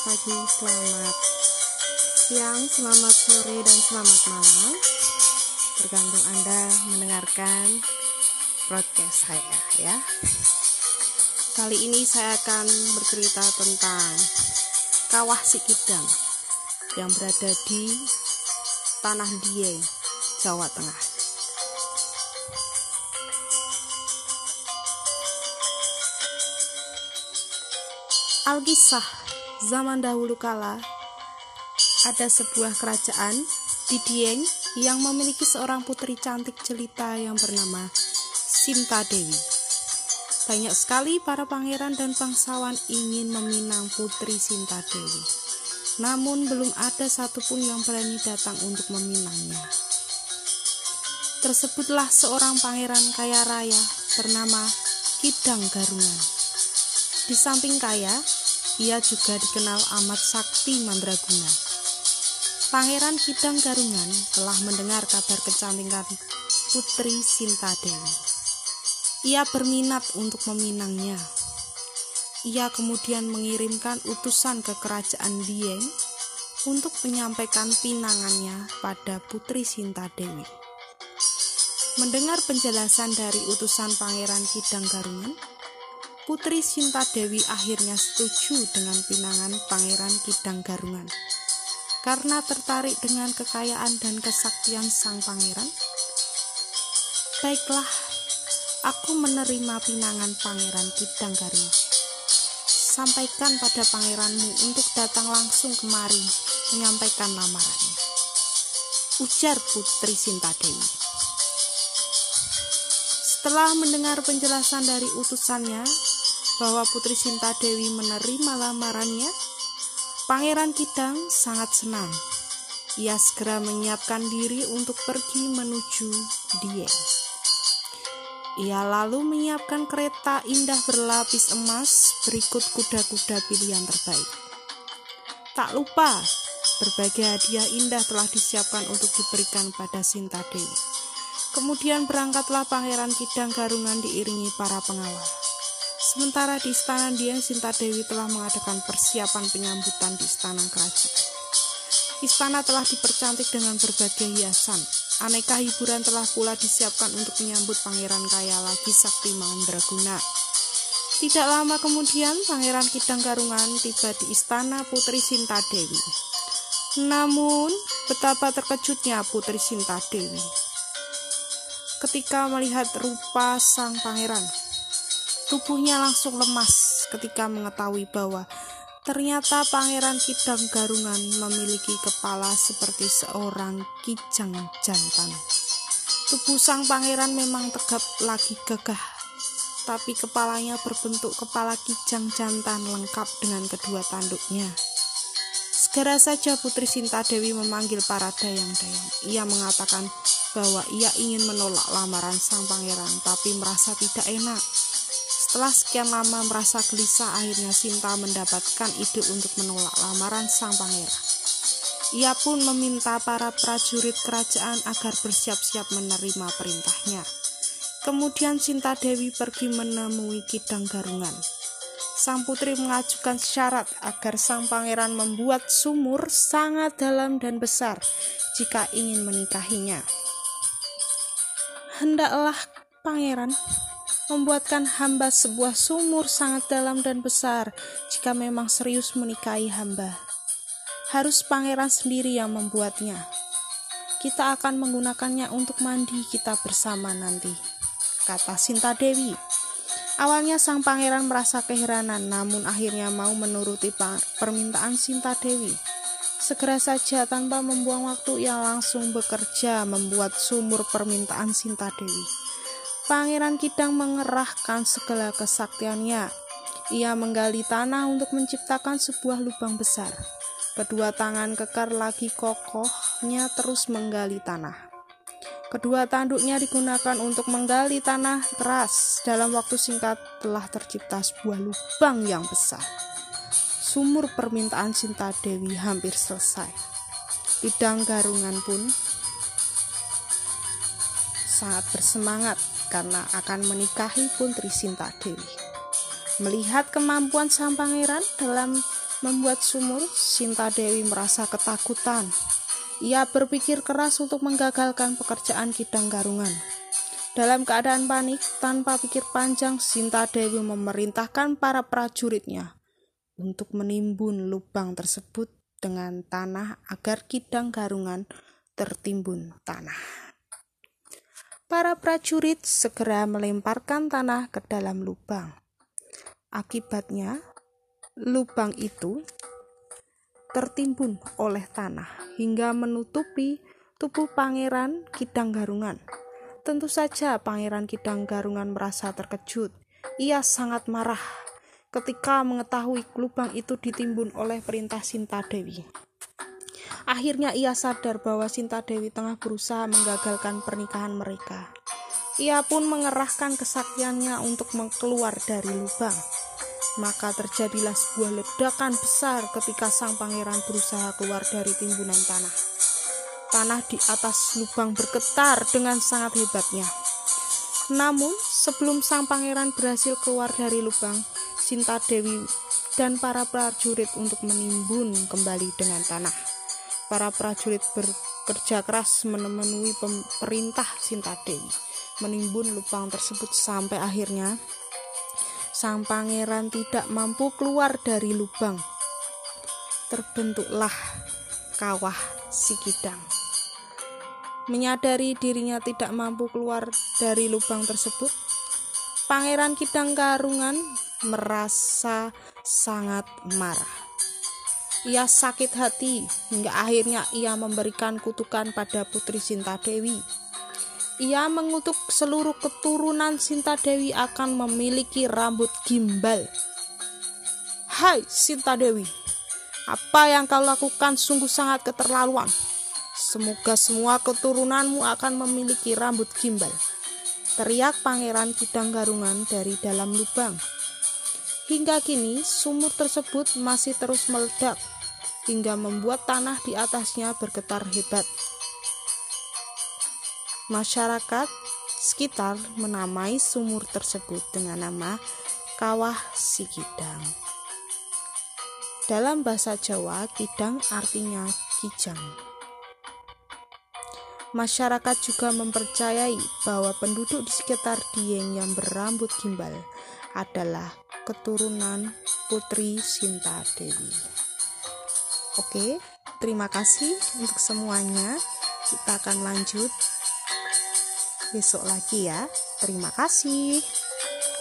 Selamat pagi, selamat siang, selamat sore, dan selamat malam. Tergantung Anda mendengarkan broadcast saya ya. Kali ini saya akan bercerita tentang Kawah Sikidang yang berada di Tanah Dieng, Jawa Tengah. Alkisah zaman dahulu kala ada sebuah kerajaan di Dieng yang memiliki seorang putri cantik jelita yang bernama Sinta Dewi. Banyak sekali para pangeran dan bangsawan ingin meminang putri Sinta Dewi. Namun belum ada satupun yang berani datang untuk meminangnya. Tersebutlah seorang pangeran kaya raya bernama Kidang Garungan. Di samping kaya, ia juga dikenal amat sakti mandraguna. Pangeran Kidang Garungan telah mendengar kabar kecantikan Putri Sinta Dewi. Ia berminat untuk meminangnya. Ia kemudian mengirimkan utusan ke kerajaan Dieng untuk menyampaikan pinangannya pada Putri Sinta Dewi. Mendengar penjelasan dari utusan Pangeran Kidang Garungan, Putri Sinta Dewi akhirnya setuju dengan pinangan Pangeran Kidang Garungan. Karena tertarik dengan kekayaan dan kesaktian sang pangeran, baiklah, aku menerima pinangan Pangeran Kidang Garungan. Sampaikan pada pangeranmu untuk datang langsung kemari menyampaikan lamarannya. Ujar Putri Sinta Dewi. Setelah mendengar penjelasan dari utusannya, bahwa Putri Sinta Dewi menerima lamarannya, Pangeran Kidang sangat senang. Ia segera menyiapkan diri untuk pergi menuju Dieng. Ia lalu menyiapkan kereta indah berlapis emas berikut kuda-kuda pilihan terbaik. Tak lupa, berbagai hadiah indah telah disiapkan untuk diberikan pada Sinta Dewi. Kemudian berangkatlah Pangeran Kidang Garungan diiringi para pengawal. Sementara di istana Dieng Sinta Dewi telah mengadakan persiapan penyambutan di istana kerajaan. Istana telah dipercantik dengan berbagai hiasan. Aneka hiburan telah pula disiapkan untuk menyambut Pangeran Kaya lagi Sakti Mandraguna. Tidak lama kemudian, Pangeran Kidang Garungan tiba di istana Putri Sinta Dewi. Namun, betapa terkejutnya Putri Sinta Dewi ketika melihat rupa sang pangeran Tubuhnya langsung lemas ketika mengetahui bahwa ternyata Pangeran Kidang Garungan memiliki kepala seperti seorang kijang jantan. Tubuh sang pangeran memang tegap lagi gagah, tapi kepalanya berbentuk kepala kijang jantan lengkap dengan kedua tanduknya. Segera saja Putri Sinta Dewi memanggil para dayang-dayang. Ia mengatakan bahwa ia ingin menolak lamaran sang pangeran, tapi merasa tidak enak setelah sekian lama merasa gelisah, akhirnya Sinta mendapatkan ide untuk menolak lamaran sang pangeran. Ia pun meminta para prajurit kerajaan agar bersiap-siap menerima perintahnya. Kemudian Sinta Dewi pergi menemui Kidang Garungan. Sang putri mengajukan syarat agar sang pangeran membuat sumur sangat dalam dan besar jika ingin menikahinya. Hendaklah pangeran membuatkan hamba sebuah sumur sangat dalam dan besar jika memang serius menikahi hamba. Harus pangeran sendiri yang membuatnya. Kita akan menggunakannya untuk mandi kita bersama nanti, kata Sinta Dewi. Awalnya sang pangeran merasa keheranan, namun akhirnya mau menuruti permintaan Sinta Dewi. Segera saja tanpa membuang waktu ia langsung bekerja membuat sumur permintaan Sinta Dewi. Pangeran Kidang mengerahkan segala kesaktiannya. Ia menggali tanah untuk menciptakan sebuah lubang besar. Kedua tangan kekar lagi kokohnya terus menggali tanah. Kedua tanduknya digunakan untuk menggali tanah keras. Dalam waktu singkat telah tercipta sebuah lubang yang besar. Sumur permintaan Cinta Dewi hampir selesai. Bidang Garungan pun sangat bersemangat karena akan menikahi Putri Sinta Dewi. Melihat kemampuan sang pangeran dalam membuat sumur, Sinta Dewi merasa ketakutan. Ia berpikir keras untuk menggagalkan pekerjaan Kidang Garungan. Dalam keadaan panik, tanpa pikir panjang, Sinta Dewi memerintahkan para prajuritnya untuk menimbun lubang tersebut dengan tanah agar Kidang Garungan tertimbun tanah. Para prajurit segera melemparkan tanah ke dalam lubang. Akibatnya, lubang itu tertimbun oleh tanah hingga menutupi tubuh Pangeran Kidang Garungan. Tentu saja Pangeran Kidang Garungan merasa terkejut. Ia sangat marah ketika mengetahui lubang itu ditimbun oleh perintah Sinta Dewi. Akhirnya ia sadar bahwa Sinta Dewi tengah berusaha menggagalkan pernikahan mereka. Ia pun mengerahkan kesaktiannya untuk keluar dari lubang. Maka terjadilah sebuah ledakan besar ketika sang pangeran berusaha keluar dari timbunan tanah. Tanah di atas lubang bergetar dengan sangat hebatnya. Namun, sebelum sang pangeran berhasil keluar dari lubang, Sinta Dewi dan para prajurit untuk menimbun kembali dengan tanah. Para prajurit bekerja keras memenuhi perintah Sinta Dewi menimbun lubang tersebut sampai akhirnya sang pangeran tidak mampu keluar dari lubang. Terbentuklah kawah Sikidang. Menyadari dirinya tidak mampu keluar dari lubang tersebut, Pangeran Kidang Karungan merasa sangat marah. Ia sakit hati hingga akhirnya ia memberikan kutukan pada Putri Sinta Dewi ia mengutuk seluruh keturunan Sinta Dewi akan memiliki rambut gimbal. Hai Sinta Dewi, apa yang kau lakukan sungguh sangat keterlaluan. Semoga semua keturunanmu akan memiliki rambut gimbal. Teriak Pangeran Kidang Garungan dari dalam lubang. Hingga kini, sumur tersebut masih terus meledak hingga membuat tanah di atasnya bergetar hebat. Masyarakat sekitar menamai sumur tersebut dengan nama Kawah Sikidang. Dalam bahasa Jawa, kidang artinya kijang. Masyarakat juga mempercayai bahwa penduduk di sekitar Dieng yang berambut gimbal adalah keturunan Putri Sinta Dewi. Oke, terima kasih untuk semuanya. Kita akan lanjut besok lagi ya. Terima kasih.